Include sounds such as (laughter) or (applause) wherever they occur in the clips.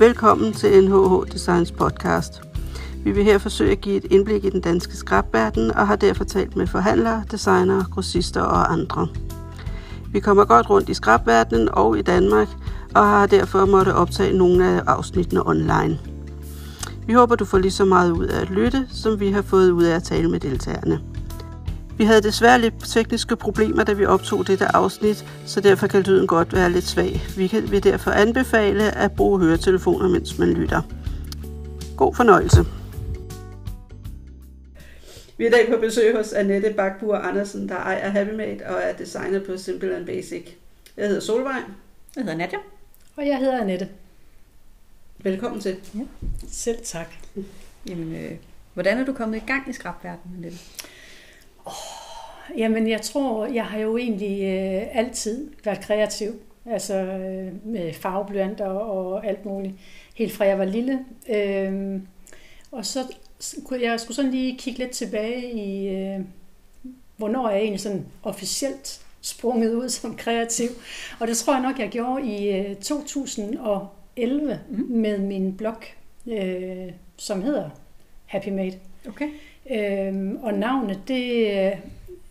Velkommen til NHH Designs podcast. Vi vil her forsøge at give et indblik i den danske skrabverden og har derfor talt med forhandlere, designere, grossister og andre. Vi kommer godt rundt i skrabverdenen og i Danmark, og har derfor måtte optage nogle af afsnittene online. Vi håber, du får lige så meget ud af at lytte, som vi har fået ud af at tale med deltagerne. Vi havde desværre lidt tekniske problemer, da vi optog dette afsnit, så derfor kan lyden godt være lidt svag. Vi kan vil derfor anbefale at bruge høretelefoner, mens man lytter. God fornøjelse. Vi er i dag på besøg hos Annette Bakbur Andersen, der ejer HappyMate og er designer på Simple and Basic. Jeg hedder Solvej. Jeg hedder Nadja. Og jeg hedder Annette. Velkommen til. Ja, selv tak. Jamen, øh, hvordan er du kommet i gang i skrabverdenen, Annette? Oh, jamen, jeg tror, jeg har jo egentlig øh, altid været kreativ. Altså øh, med farveblyanter og alt muligt. Helt fra jeg var lille. Øh, og så kunne jeg skulle sådan lige kigge lidt tilbage i, øh, hvornår er jeg egentlig sådan officielt sprunget ud som kreativ. Og det tror jeg nok, jeg gjorde i øh, 2011 mm. med min blog, øh, som hedder Happy Made. Okay. Øhm, og navnet, det, øh,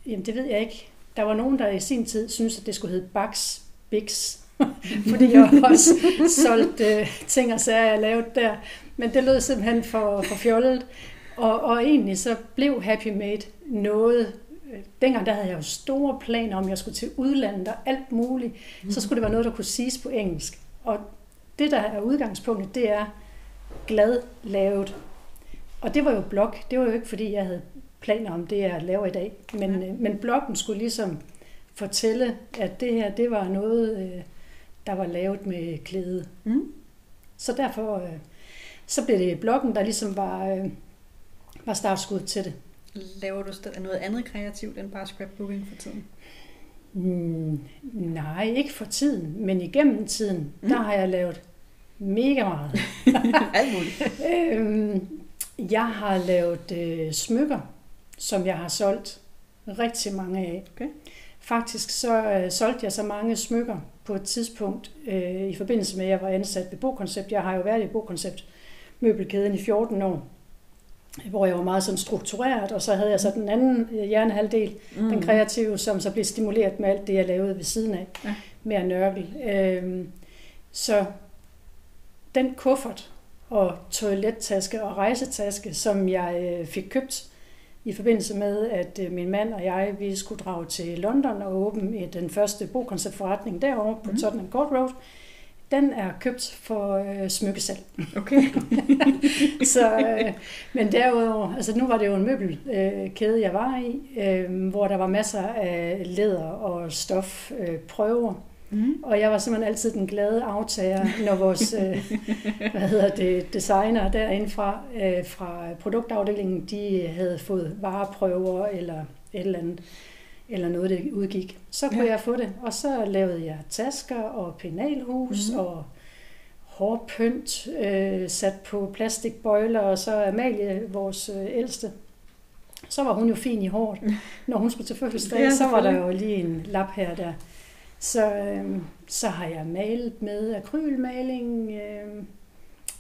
jamen det ved jeg ikke. Der var nogen, der i sin tid syntes, at det skulle hedde Bax Bix. (laughs) Fordi jeg også solgt øh, ting og sager, jeg lavede der. Men det lød simpelthen for, for fjollet. Og, og egentlig så blev Happy Made noget. Dengang der havde jeg jo store planer om, at jeg skulle til udlandet og alt muligt. Så skulle det være noget, der kunne siges på engelsk. Og det, der er udgangspunktet, det er glad lavet. Og det var jo blog. Det var jo ikke, fordi jeg havde planer om det, jeg laver i dag. Men, ja. men bloggen skulle ligesom fortælle, at det her, det var noget, øh, der var lavet med klæde. Mm. Så derfor, øh, så blev det bloggen, der ligesom var, øh, var startskud til det. Laver du noget andet kreativt end bare scrapbooking for tiden? Mm, nej, ikke for tiden, men igennem tiden, mm. der har jeg lavet mega meget. (laughs) Alt muligt. (laughs) øhm, jeg har lavet øh, smykker, som jeg har solgt rigtig mange af. Okay. Faktisk så øh, solgte jeg så mange smykker på et tidspunkt øh, i forbindelse med, at jeg var ansat ved Bokoncept. Jeg har jo været i Bokoncept møbelkæden i 14 år, hvor jeg var meget sådan struktureret, og så havde jeg så den anden øh, hjernehalvdel, mm. den kreative, som så blev stimuleret med alt det, jeg lavede ved siden af, ja. med at nørkel. Øh, så den kuffert, og toilettaske og rejsetaske, som jeg øh, fik købt i forbindelse med, at øh, min mand og jeg vi skulle drage til London og åbne den første bokonceptforretning derovre på mm. Tottenham Court Road. Den er købt for øh, smykkesalg. Okay. (laughs) så, øh, men derudover, altså nu var det jo en møbelkæde, øh, jeg var i, øh, hvor der var masser af læder og stof øh, prøver Mm. Og jeg var simpelthen altid den glade aftager, når vores (laughs) øh, hvad hedder det, designer derindefra øh, fra produktafdelingen, de havde fået vareprøver eller et eller andet, eller noget, det udgik. Så kunne ja. jeg få det, og så lavede jeg tasker og penalhus mm. og hårpynt øh, sat på plastikbøjler, og så Amalie, vores øh, ældste, så var hun jo fin i håret. Når hun skulle til fødselsdag, ja, så var der jo lige en lap her der. Så, øh, så har jeg malet med akrylmaling. Øh,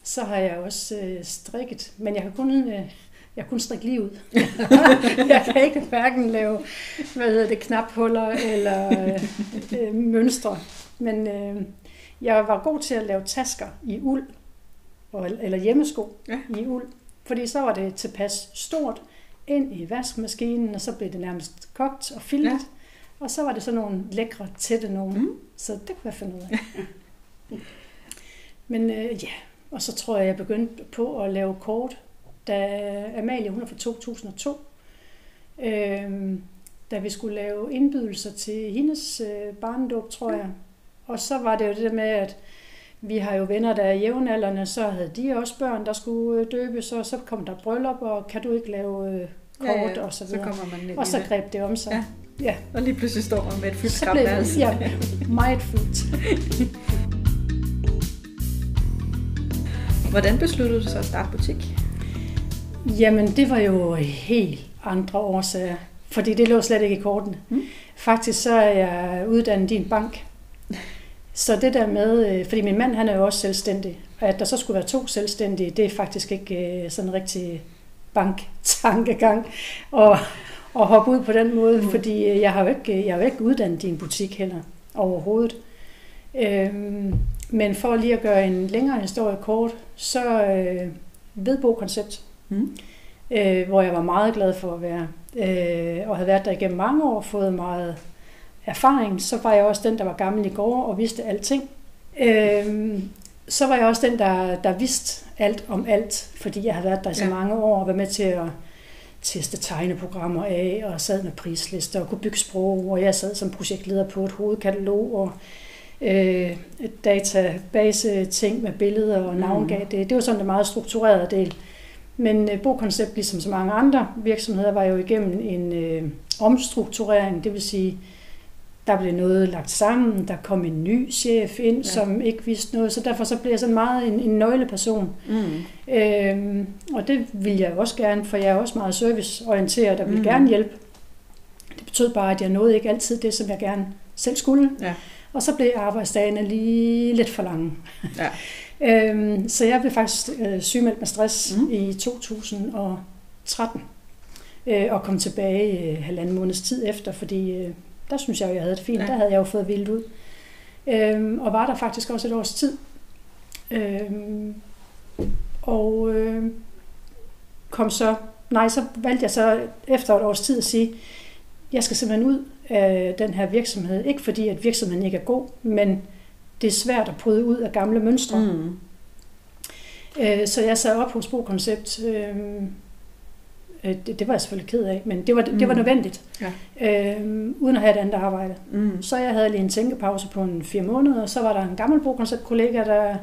så har jeg også øh, strikket, men jeg kan kun, øh, jeg kan kun strikke lige ud. (laughs) jeg kan ikke hverken lave hvad hedder det, knaphuller eller øh, øh, mønstre. Men øh, jeg var god til at lave tasker i uld, eller hjemmesko ja. i uld. Fordi så var det tilpas stort ind i vaskemaskinen, og så blev det nærmest kogt og filmet. Ja. Og så var det sådan nogle lækre, tætte nogle. Mm. Så det kunne jeg finde ud af. (laughs) Men øh, ja, og så tror jeg, jeg begyndte på at lave kort, da Amalie, hun er fra 2002. Øh, da vi skulle lave indbydelser til hendes øh, barndåb, tror jeg. Og så var det jo det der med, at vi har jo venner, der er jævnaldrende, så havde de også børn, der skulle øh, døbes, og så kom der bryllup, og kan du ikke lave øh, kort, ja, ja. og så videre. Så kommer man og så greb det om sig. Ja. Ja. Og lige pludselig står man med et fyldt skrabværelse. Ja, meget fyldt. (laughs) Hvordan besluttede du så at starte butik? Jamen, det var jo helt andre årsager. Fordi det lå slet ikke i kortene. Mm. Faktisk så er jeg uddannet i en bank. Så det der med, øh, fordi min mand han er jo også selvstændig, At der så skulle være to selvstændige, det er faktisk ikke øh, sådan en rigtig banktankegang at, at hoppe ud på den måde, mm. fordi øh, jeg har, jo ikke, jeg har jo ikke uddannet i en butik heller overhovedet. Øhm, men for lige at gøre en længere historie kort, så øh, vedbo-koncept, mm. øh, hvor jeg var meget glad for at være, øh, og havde været der igennem mange år, fået meget erfaring, så var jeg også den, der var gammel i går og vidste alting. Øh, så var jeg også den, der, der vidste alt om alt, fordi jeg havde været der i så ja. mange år og været med til at teste tegneprogrammer af, og sad med prislister og kunne bygge sprog, og jeg sad som projektleder på et hovedkatalog, og øh, database ting med billeder og navngav mm. det. Det var sådan en meget struktureret del. Men øh, Bokoncept, ligesom så mange andre virksomheder, var jo igennem en øh, omstrukturering, det vil sige, der blev noget lagt sammen, der kom en ny chef ind, ja. som ikke vidste noget, så derfor så blev jeg sådan meget en, en nøgleperson. Mm. Øhm, og det vil jeg også gerne, for jeg er også meget serviceorienteret og vil mm. gerne hjælpe. Det betød bare, at jeg nåede ikke altid det, som jeg gerne selv skulle. Ja. Og så blev arbejdsdagene lige lidt for lange. Ja. (laughs) øhm, så jeg blev faktisk øh, sygemeldt med stress mm. i 2013 øh, og kom tilbage øh, halvanden måneds tid efter, fordi øh, der synes jeg jo, jeg havde det fint. Ja. Der havde jeg jo fået vildt ud. Øhm, og var der faktisk også et års tid. Øhm, og øh, kom så, nej, så valgte jeg så efter et års tid at sige, jeg skal simpelthen ud af den her virksomhed. Ikke fordi, at virksomheden ikke er god, men det er svært at bryde ud af gamle mønstre. Mm. Øh, så jeg sad op hos Bo Koncept øh, Øh, det, det var jeg selvfølgelig ked af, men det var, mm. det var mm. nødvendigt, ja. øh, uden at have et andet arbejde. Mm. Så jeg havde lige en tænkepause på en fire måneder, og så var der en gammel kollega, der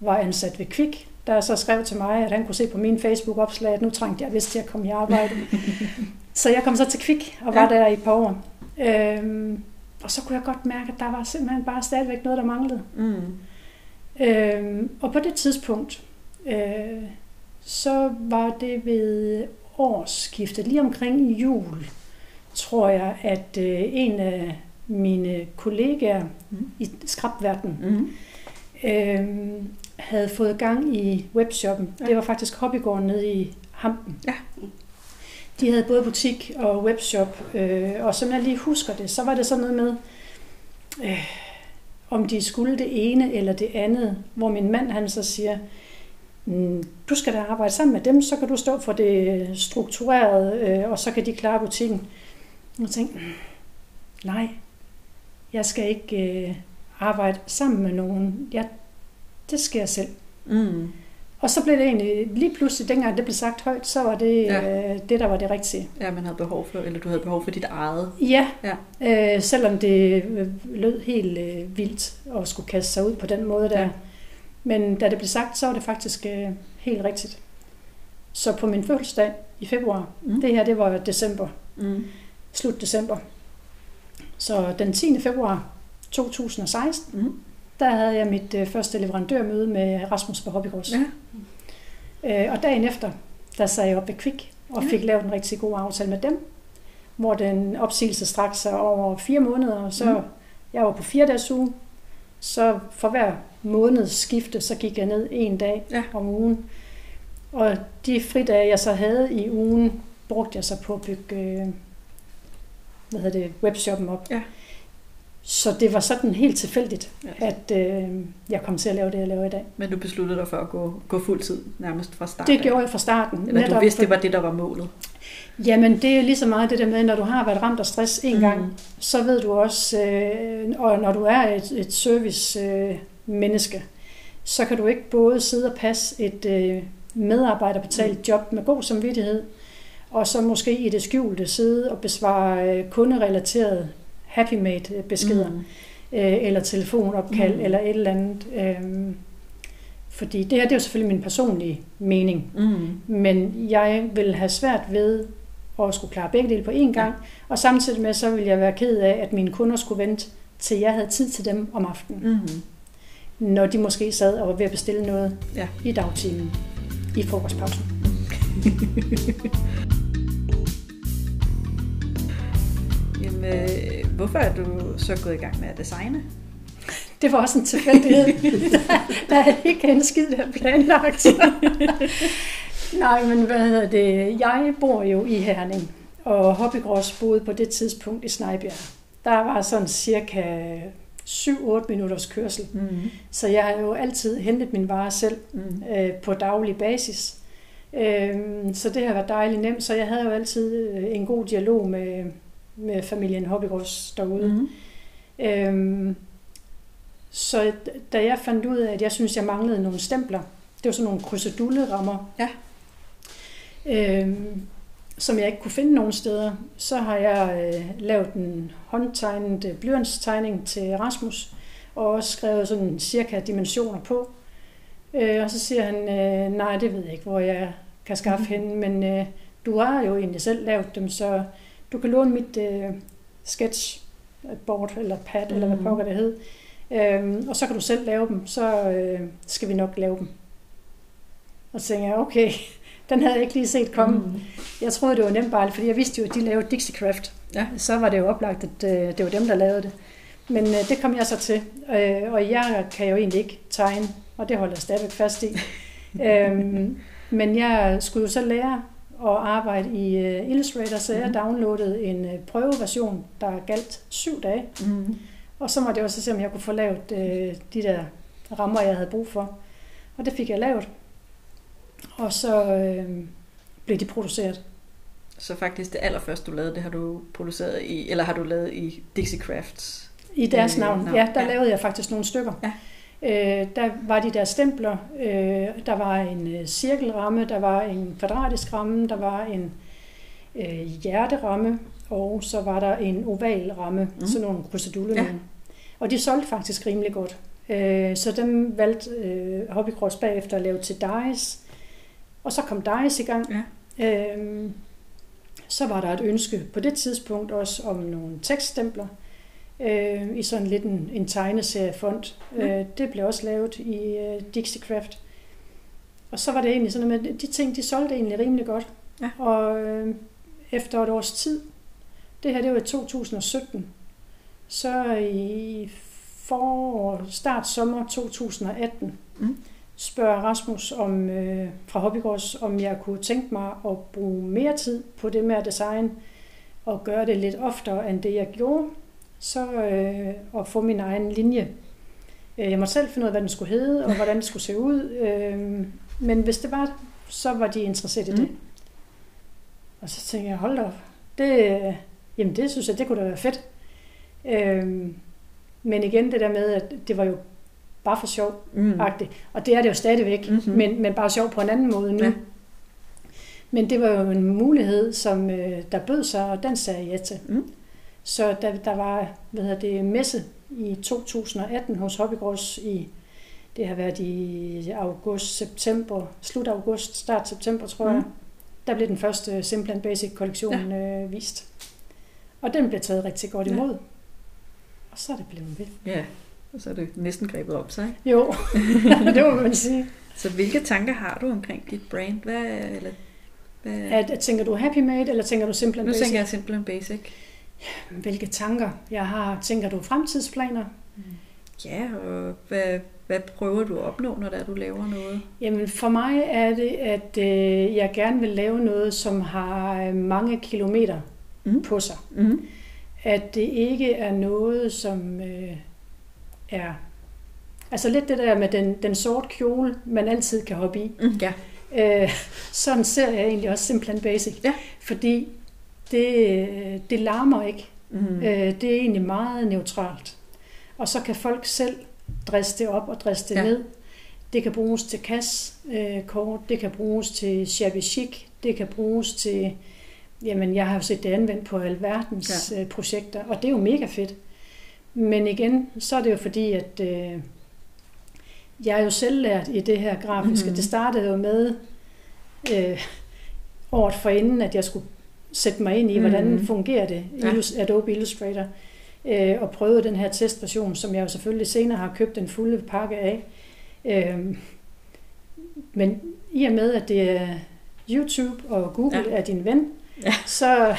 var ansat ved Kvik, der så skrev til mig, at han kunne se på min Facebook-opslag, at nu trængte jeg vist til at komme i arbejde. (laughs) så jeg kom så til Kvik og var ja. der i et par år. Øhm, og så kunne jeg godt mærke, at der var simpelthen bare stadigvæk noget, der manglede. Mm. Øhm, og på det tidspunkt, øh, så var det ved årsskiftet, lige omkring jul, tror jeg, at øh, en af mine kollegaer mm. i skrabverdenen mm. øh, havde fået gang i webshoppen. Ja. Det var faktisk Hobbygården nede i Hampen. Ja. De havde både butik og webshop, øh, og som jeg lige husker det, så var det sådan noget med, øh, om de skulle det ene eller det andet, hvor min mand han så siger, du skal da arbejde sammen med dem, så kan du stå for det strukturerede, øh, og så kan de klare butikken. Og jeg tænkte, mm, nej, jeg skal ikke øh, arbejde sammen med nogen. Ja, det skal jeg selv. Mm. Og så blev det egentlig, lige pludselig, dengang det blev sagt højt, så var det ja. øh, det, der var det rigtige. Ja, man havde behov for, eller du havde behov for dit eget. Ja, ja. Øh, selvom det øh, lød helt øh, vildt at skulle kaste sig ud på den måde der. Ja. Men da det blev sagt, så var det faktisk øh, helt rigtigt. Så på min fødselsdag i februar, mm. det her det var december, mm. slut december. Så den 10. februar 2016, mm. der havde jeg mit øh, første leverandørmøde med Rasmus på Hobbygårds. Ja. Øh, og dagen efter, der sagde jeg op ved Kvik og ja. fik lavet en rigtig god aftale med dem, hvor den opsigelse strakte sig over fire måneder, og så mm. jeg var på fire dages uge, så for hver måneds skifte, så gik jeg ned en dag ja. om ugen. Og de fridage, jeg så havde i ugen, brugte jeg så på at bygge øh, hvad hedder det, webshoppen op. Ja. Så det var sådan helt tilfældigt, ja. at øh, jeg kom til at lave det, jeg laver i dag. Men du besluttede dig for at gå, gå fuld tid nærmest fra starten? Det gjorde jeg fra starten. Eller du vidste, det var det, der var målet? Jamen, det er lige så meget det der med, når du har været ramt af stress en mm. gang, så ved du også, øh, og når du er et, et service-menneske, øh, så kan du ikke både sidde og passe et øh, medarbejderbetalt mm. job med god samvittighed, og så måske i det skjulte sidde og besvare øh, kunderelaterede happy made beskeder, mm. øh, eller telefonopkald, mm. eller et eller andet. Øh, fordi det her det er jo selvfølgelig min personlige mening, mm. men jeg vil have svært ved at skulle klare begge dele på én gang, ja. og samtidig med så vil jeg være ked af, at mine kunder skulle vente til jeg havde tid til dem om aftenen. Mm. Når de måske sad og var ved at bestille noget ja. i dagtimen i frokostpausen. (laughs) Jamen, øh, hvorfor er du så gået i gang med at designe? Det var også en tilfældighed. der, (laughs) der er ikke en skid, der er planlagt. Nej, men hvad hedder det? Jeg bor jo i Herning, og Hobbygrås boede på det tidspunkt i Snejbjerg. Der var sådan cirka 7-8 minutters kørsel. Mm. Så jeg har jo altid hentet min varer selv Mm. øh, på daglig basis. Øh, så det har været dejligt nemt, så jeg havde jo altid øh, en god dialog med, med familien Hobbygrås derude. Mm. Øhm, så da jeg fandt ud af, at jeg synes, jeg manglede nogle stempler, det var sådan nogle krusedulle-rammer, Ja. øhm, som jeg ikke kunne finde nogen steder, så har jeg øh, lavet en håndtegnet øh, blyantstegning til Rasmus, og også skrevet sådan cirka dimensioner på. Øh, og så siger han, øh, nej, det ved jeg ikke, hvor jeg kan skaffe Mhm. hende, men øh, du har jo egentlig selv lavet dem, så du kan låne mit øh, sketchboard eller pad, mm. eller hvad Mhm. pokker det hed. Øhm, og så kan du selv lave dem, så øh, skal vi nok lave dem. Og så tænkte jeg, okay, (laughs) den havde jeg ikke lige set komme. Mm. Mm. Jeg troede, det var nemt bare, fordi jeg vidste jo, at de lavede Dixiecraft. Ja. Så var det jo oplagt, at øh, det var dem, der lavede det. Men øh, det kom jeg så til, øh, og jeg kan jo egentlig ikke tegne, og det holder jeg stadigvæk fast i. (laughs) øhm, men jeg skulle jo så lære at arbejde i øh, Illustrator, så jeg Mhm. downloadede en øh, prøveversion, der galt syv dage. Mm. Og så måtte jeg også se, om jeg kunne få lavet øh, de der rammer, jeg havde brug for. Og det fik jeg lavet. Og så øh, blev de produceret. Så faktisk det allerførste, du lavede, det har du produceret i, eller har du lavet i Dixie Crafts? I deres Øh, navn. navn, Ja, der ja. lavede jeg faktisk nogle stykker. Ja. Øh, der var de der stempler, øh, der var en øh, cirkelramme, der var en kvadratisk ramme, der var en øh, hjerteramme, og så var der en oval ramme, mm. sådan nogle kruseduller. Ja. Og de solgte faktisk rimelig godt. Øh, så dem valgte øh, Hobbycross bagefter at lave til Dice. Og så kom Dice i gang. Ja. Øh, så var der et ønske på det tidspunkt også om nogle tekststempler øh, i sådan lidt en, en tegneseriefond. Ja. Øh, det blev også lavet i øh, Dixiecraft. Og så var det egentlig sådan, at de ting, de solgte egentlig rimelig godt. Ja. Og øh, efter et års tid, det her det var i 2017, så i forår, start sommer 2018, Mm. spørger Rasmus om, øh, fra Hobbygårds, om jeg kunne tænke mig at bruge mere tid på det med at design, og gøre det lidt oftere end det, jeg gjorde, så øh, at få min egen linje. Øh, Jeg måtte selv finde ud af, hvad den skulle hedde, og hvordan det skulle se ud. Øh, men hvis det var, så var de interesseret i det. Mm. Og så tænkte jeg, hold da op, det, øh, jamen det synes jeg, det kunne da være fedt. Øh, men igen det der med, at det var jo bare for sjov Mm. agtigt. Og det er det jo stadigvæk, Mhm. mm-hmm. men, men bare sjov på en anden måde nu. Ja. Men det var jo en mulighed, som øh, der bød sig, og den sagde jeg ja til. Mm. Så der, der var hvad hedder det, messe i 2018 hos Hobbygrås i, det har været i august, september, slut august, start september, tror Mm. jeg. Der blev den første Simple and Basic kollektion ja. øh, vist. Og den blev taget rigtig godt Ja. imod. Og så er det blevet ved. Ja, og så er det næsten grebet op sig. Jo, (laughs) det må man sige. Så hvilke tanker har du omkring dit brand? Hvad, eller, hvad, At, at, tænker du happy made, eller tænker du simple nu basic? tænker jeg simpelthen basic. Hvilke tanker jeg har? Tænker du fremtidsplaner? Ja, og hvad, hvad prøver du at opnå, når det er, du laver noget? Jamen for mig er det, at øh, jeg gerne vil lave noget, som har øh, mange kilometer Mm. på sig. Mm. At det ikke er noget, som øh, er... Altså lidt det der med den, den sorte kjole, man altid kan hoppe i. Mm. Ja. Øh, sådan ser jeg egentlig også Simple and Basic. Ja. Fordi det, øh, det larmer ikke. Mm. Øh, det er egentlig meget neutralt. Og så kan folk selv dresse det op og dresse det Ja. ned. Det kan bruges til kaskort, det kan bruges til shabby chic, det kan bruges til, jamen jeg har jo set det anvendt på alverdens ja. projekter, og det er jo mega fedt. Men igen, så er det jo fordi, at øh, jeg er jo selv lært i det her grafiske. Mhm. Mm-hmm. Det startede jo med øh, året forinden, at jeg skulle sætte mig ind i, hvordan Mhm. fungerer det i Ja. Adobe Illustrator. Øh, og prøvede den her testversion, som jeg jo selvfølgelig senere har købt den fulde pakke af. Øh, men i og med, at det er YouTube og Google ja. er din ven, Ja. så,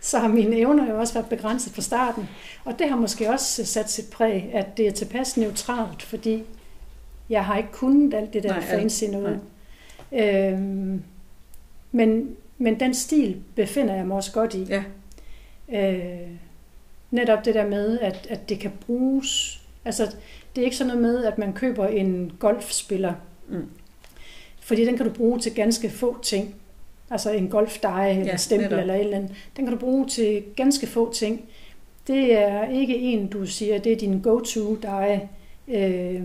så har mine evner jo også været begrænset fra starten. Og det har måske også sat sit præg, at det er tilpas neutralt, fordi jeg har ikke kunnet alt det der Nej, nej, fancy noget. Øhm, men, men den stil befinder jeg mig også godt i. Ja. Øh, netop det der med, at, at det kan bruges. Altså, det er ikke sådan noget med, at man køber en golfspiller. Mm. Fordi den kan du bruge til ganske få ting. Altså en golfdeje eller Ja, stempel netop. eller et eller andet. Den kan du bruge til ganske få ting. Det er ikke en, du siger, det er din go-to-deje, øh,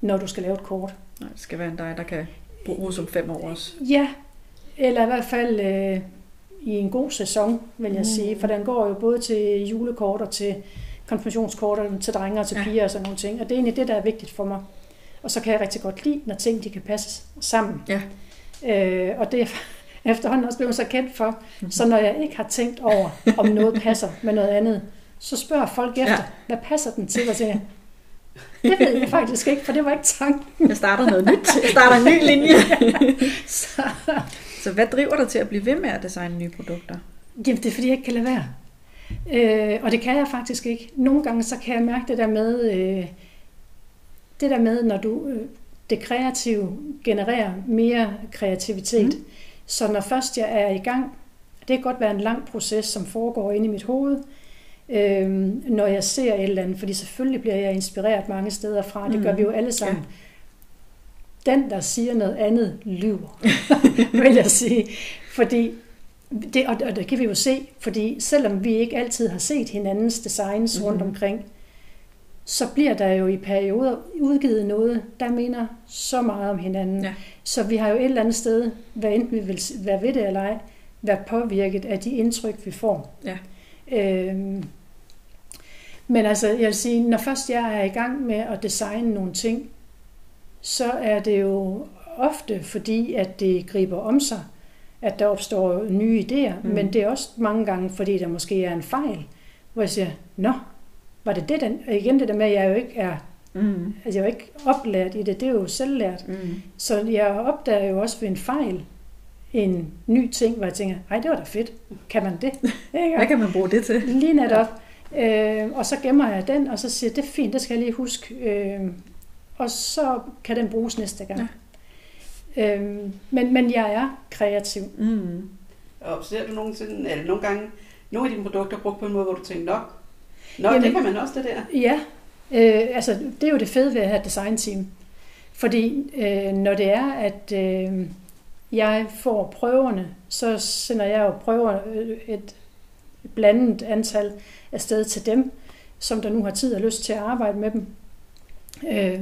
når du skal lave et kort. Nej, det skal være en dig, der kan bruges om fem år også. Ja, eller i hvert fald øh, i en god sæson, vil jeg Mm. sige. For den går jo både til julekort og til konfirmationskort og til drenge og til Ja. piger og sådan nogle ting. Og det er egentlig det, der er vigtigt for mig. Og så kan jeg rigtig godt lide, når ting de kan passe sammen. Ja. Øh, og det er efterhånden også blevet så kendt for. Så når jeg ikke har tænkt over, om noget (laughs) passer med noget andet, så spørger folk efter, Ja. ja. hvad passer den til? Og siger, det ved jeg faktisk ikke, for det var ikke tanken. Jeg starter noget nyt. (laughs) Jeg starter en ny linje. (laughs) Så, Så hvad driver dig til at blive ved med at designe nye produkter? Jamen, det er fordi, jeg ikke kan lade være. Øh, og det kan jeg faktisk ikke. Nogle gange så kan jeg mærke det der med, øh, det der med, når du øh, det kreative genererer mere kreativitet. Mm. Så når først jeg er i gang, det kan godt være en lang proces, som foregår inde i mit hoved, øh, når jeg ser et eller andet, fordi selvfølgelig bliver jeg inspireret mange steder fra, det gør Mm. vi jo alle sammen. Den, der siger noget andet, lyver, (laughs) vil jeg sige. Fordi det, og, og det kan vi jo se, fordi selvom vi ikke altid har set hinandens designs rundt Mhm. omkring, så bliver der jo i perioder udgivet noget, der minder så meget om hinanden. Ja. Så vi har jo et eller andet sted, hvad enten vi vil være ved det eller ej, været påvirket af de indtryk, vi får. Ja. Øhm, men altså, jeg vil sige, når først jeg er i gang med at designe nogle ting, så er det jo ofte fordi, at det griber om sig, at der opstår nye idéer, Mm. men det er også mange gange, fordi der måske er en fejl, hvor jeg siger, nå, var det det, den, igen det der med, at jeg jo ikke er, Mm. altså jeg er jo ikke oplært i det, det er jo selvlært. Mm. Så jeg opdager jo også ved en fejl en ny ting, hvor jeg tænker, ej, det var da fedt. Kan man det? (laughs) Ikke? Hvad kan man bruge det til? Lige netop. Øh, og så gemmer jeg den, og så siger jeg, det er fint, det skal jeg lige huske. Øh, og så kan den bruges næste gang. Ja. Øh, men, men jeg er kreativ. Mm. Og ser du nogensinde, eller nogle gange, nogle af dine produkter brugt på en måde, hvor du tænker, nok, Nå, Jamen- det kan man også, det der. Ja, øh, altså det er jo det fede ved at have et designteam. Fordi øh, når det er, at øh, jeg får prøverne, så sender jeg jo prøver øh, et blandet antal afsted til dem, som der nu har tid og lyst til at arbejde med dem. Øh,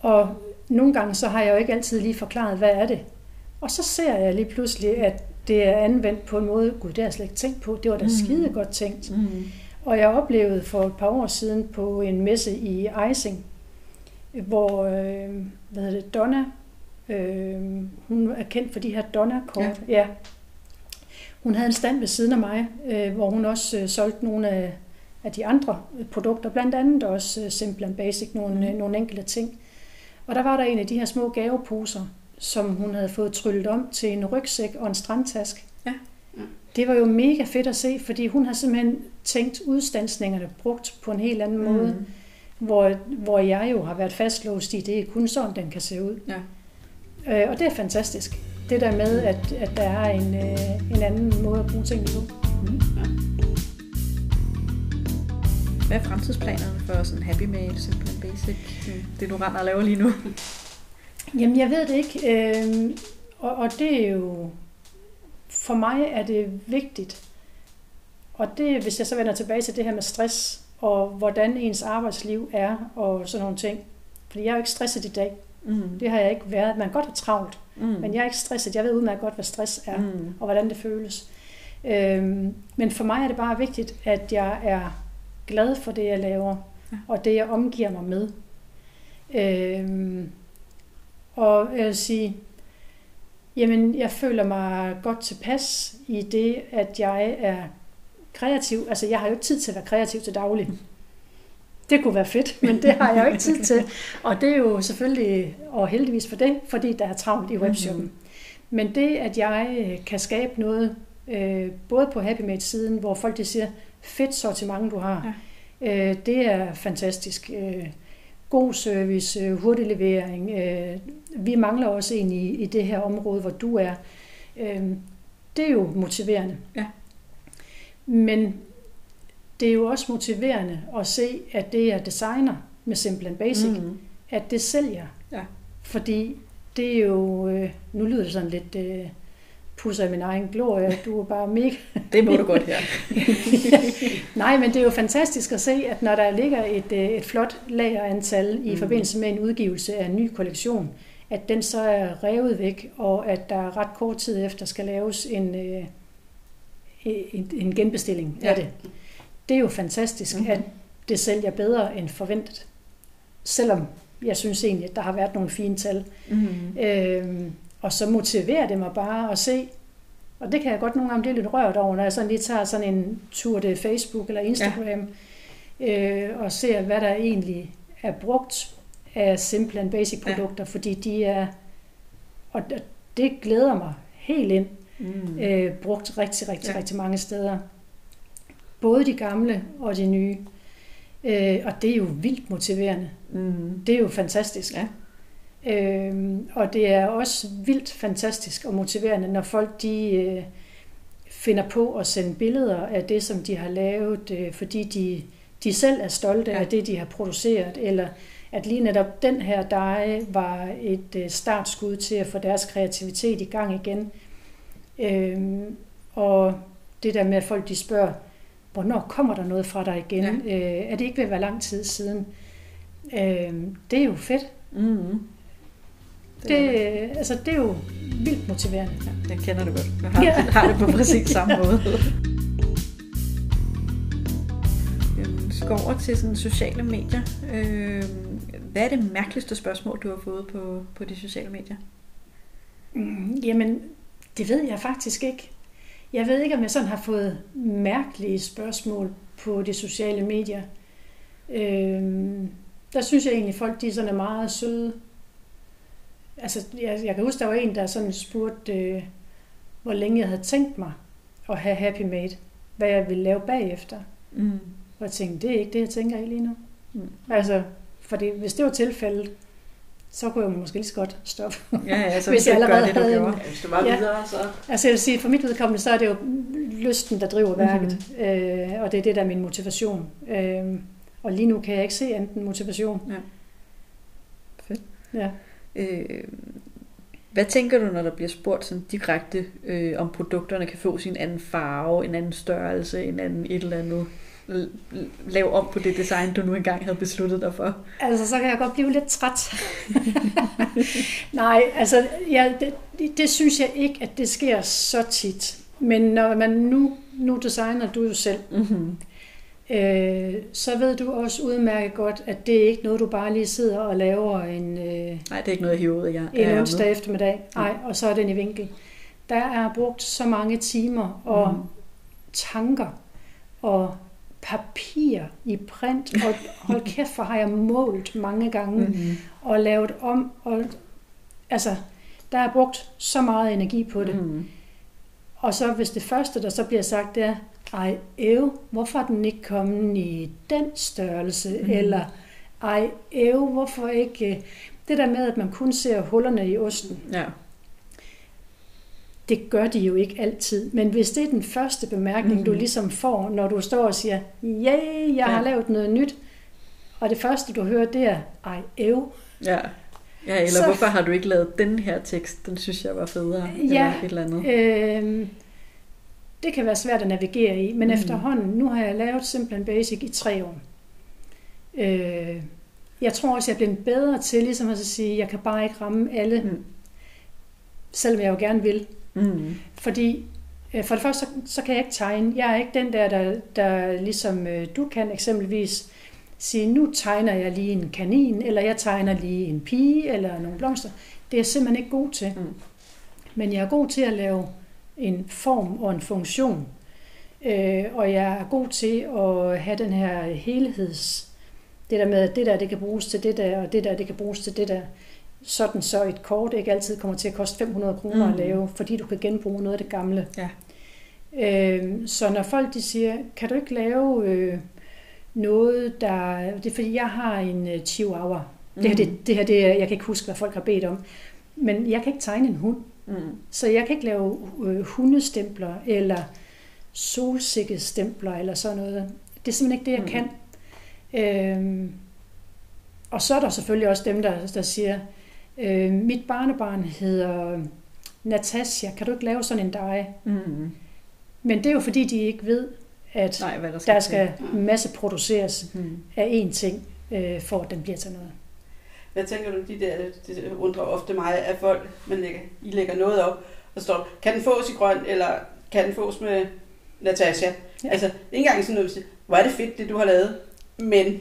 og nogle gange så har jeg jo ikke altid lige forklaret, hvad er det. Og så ser jeg lige pludselig, at det er anvendt på en måde, gud, det har jeg slet ikke tænkt på, det var da Mm. skide godt tænkt. Mm. Og jeg oplevede for et par år siden på en messe i Ejsing, hvor øh, hvad hedder det, Donna, øh, hun er kendt for de her Donna-kort. Ja. ja. Hun havde en stand ved siden af mig, øh, hvor hun også øh, solgte nogle af, af de andre øh, produkter, blandt andet også øh, Simple and Basic, nogle, øh, nogle enkelte ting. Og der var der en af de her små gaveposer, som hun havde fået tryllet om til en rygsæk og en strandtask. Ja. Det var jo mega fedt at se, fordi hun har simpelthen tænkt udstandsningerne brugt på en helt anden mm. måde, hvor, hvor jeg jo har været fastlåst i, det er kun sådan, den kan se ud. Ja. Øh, og det er fantastisk. Det der med, at, at der er en, øh, en anden måde at bruge tingene på. Mm. Hvad er fremtidsplanerne for sådan Happy Mail, Simple Basic? Det du render og laver lige nu. (laughs) Jamen, jeg ved det ikke. Øh, og, og det er jo... For mig er det vigtigt. Og det, hvis jeg så vender tilbage til det her med stress, og hvordan ens arbejdsliv er, og sådan nogle ting. Fordi jeg er jo ikke stresset i dag. Mm. Det har jeg ikke været. Man kan godt have travlt, Mm. men jeg er ikke stresset. Jeg ved udmærket godt, hvad stress er, mm. Og hvordan det føles. Øhm, men for mig er det bare vigtigt, at jeg er glad for det, jeg laver, Ja. og det, jeg omgiver mig med. Øhm, og jeg vil sige, jamen, jeg føler mig godt tilpas i det, at jeg er kreativ. Altså, jeg har jo ikke tid til at være kreativ til daglig. Det kunne være fedt, men det har jeg jo ikke tid til. (laughs) Og det er jo selvfølgelig, og heldigvis for det, fordi der er travlt i webshoppen. Mhm. Men det, at jeg øh, kan skabe noget Øh, både på HappyMate-siden, hvor folk de siger, fedt sortiment du har. Ja. Øh, det er fantastisk. Øh, god service, øh, hurtig levering. Øh, vi mangler også en i, i det her område, hvor du er. Øh, det er jo motiverende. Ja. Men det er jo også motiverende at se, at det er designer med Simple and Basic, mm. at det sælger. Ja. Fordi det er jo, øh, nu lyder det sådan lidt øh, pusser min egen glorie, du er bare mega... (laughs) Det må du godt her. (laughs) Nej, men det er jo fantastisk at se, at når der ligger et, øh, et flot lagerantal i mm. forbindelse med en udgivelse af en ny kollektion, at den så er revet væk, og at der ret kort tid efter skal laves en, øh, en, en genbestilling ja. af det. Det er jo fantastisk, mm-hmm. at det sælger bedre end forventet. Selvom jeg synes egentlig, at der har været nogle fine tal. Mm-hmm. Øhm, og så motiverer det mig bare at se, og det kan jeg godt nogle gange blive lidt rørt over, når jeg sådan lige tager sådan en tur til Facebook eller Instagram, ja. øh, og ser, hvad der egentlig er brugt af simple and basic produkter, ja. fordi de er, og det glæder mig helt ind, mm. øh, brugt rigtig, rigtig, ja. rigtig mange steder. Både de gamle og de nye. Øh, og det er jo vildt motiverende. Mm. Det er jo fantastisk. Ja. Øh, og det er også vildt fantastisk og motiverende, når folk de øh, finder på at sende billeder af det, som de har lavet, øh, fordi de, de selv er stolte ja. af det, de har produceret, eller at lige netop den her dej var et øh, startskud til at få deres kreativitet i gang igen. Øh, og det der med, at folk de spørger, hvornår kommer der noget fra dig igen? Ja. Øh, er det ikke ved at være lang tid siden? Øh, det er jo fedt. Mm-hmm. Det, det, altså, det er jo vildt motiverende. Ja, jeg kender det godt. Jeg har, ja. har det på præcis samme (laughs) måde. Vi skal over til sådan sociale medier. Øh, hvad er det mærkeligste spørgsmål, du har fået på, på de sociale medier? Mm, jamen, det ved jeg faktisk ikke. Jeg ved ikke, om jeg sådan har fået mærkelige spørgsmål på de sociale medier. Øhm, der synes jeg egentlig, at folk de sådan er meget søde. Altså, jeg, jeg kan huske, der var en, der sådan spurgte, øh, hvor længe jeg havde tænkt mig at have Happy Made. Hvad jeg ville lave bagefter. Mm. Og jeg tænkte, det er ikke det, jeg tænker i lige nu. Mm. Altså, fordi hvis det var tilfældet, så kunne jeg måske lige så godt stoppe. Ja, ja, så (laughs) hvis jeg allerede det, du havde gjorde. Hvis det var ja. videre, så... Altså jeg vil sige, for mit vedkommende, så er det jo lysten, der driver værket. Mm-hmm. Øh, og det er det, der er min motivation. Øh, og lige nu kan jeg ikke se enten motivation. Ja. Fedt. Ja. Øh, hvad tænker du, når der bliver spurgt sådan direkte, øh, om produkterne kan få sin anden farve, en anden størrelse, en anden et eller andet? Lave om på det design, du nu engang havde besluttet dig for? Altså, så kan jeg godt blive lidt træt. (laughs) Nej, altså, ja, det, det, det synes jeg ikke, at det sker så tit. Men når man nu, nu designer du jo selv, mm-hmm. øh, så ved du også udmærket godt, at det er ikke noget, du bare lige sidder og laver en... Øh, Nej, det er ikke noget, jeg hiver ud af jer. En onsdag eftermiddag. Nej, og så er den i vinkel. Der er brugt så mange timer og mm. tanker og papir i print, og hold kæft, for har jeg målt mange gange, mm-hmm. og lavet om, og altså, der er brugt så meget energi på det. Mm-hmm. Og så hvis det første, der så bliver sagt, det er, ej, æv, hvorfor er den ikke kommet i den størrelse? Mm. Eller, ej, æv, hvorfor ikke... Det der med, at man kun ser hullerne i osten. Ja. Det gør de jo ikke altid. Men hvis det er den første bemærkning, mm. du ligesom får, når du står og siger, ja, jeg ja. har lavet noget nyt, og det første, du hører, det er, ej, æv. Ja. Ja, eller så, hvorfor har du ikke lavet den her tekst? Den synes jeg var federe. Ja, eller et eller andet. Øh, det kan være svært at navigere i, men mm. efterhånden, nu har jeg lavet Simple Basic i tre år. Øh, jeg tror også, jeg er blevet bedre til ligesom at sige, jeg kan bare ikke ramme alle, mm. selvom jeg jo gerne vil. Mm. Fordi øh, for det første, så, så kan jeg ikke tegne. Jeg er ikke den der, der, der ligesom øh, du kan eksempelvis sige, nu tegner jeg lige en kanin, eller jeg tegner lige en pige, eller nogle blomster. Det er jeg simpelthen ikke god til. Mm. Men jeg er god til at lave en form og en funktion. Øh, og jeg er god til at have den her helheds... Det der med, at det der, det kan bruges til det der, og det der, det kan bruges til det der. Sådan så et kort ikke altid kommer til at koste 500 kroner mm. at lave, fordi du kan genbruge noget af det gamle. Ja. Øh, så når folk de siger, kan du ikke lave øh, noget, der... Det er fordi, jeg har en øh, chihuahua. Mm. Det her, det, det her det, jeg kan ikke huske, hvad folk har bedt om. Men jeg kan ikke tegne en hund. Mm. Så jeg kan ikke lave øh, hundestempler, eller solsikkestempler, eller sådan noget. Det er simpelthen ikke det, jeg Mm. kan. Øhm, og så er der selvfølgelig også dem, der, der siger, øh, mit barnebarn hedder Natasja, kan du ikke lave sådan en dig? Mm. Men det er jo fordi, de ikke ved, at Nej, hvad der skal der skal til. masse produceres Mm. af én ting, øh, for at den bliver til noget. Hvad tænker du, de der, det undrer ofte mig, at folk, man lægger, I lægger noget op, og står, kan den fås i grøn, eller kan den fås med Natasha? Ja. Altså, ikke engang sådan noget, hvor er det fedt, det du har lavet, men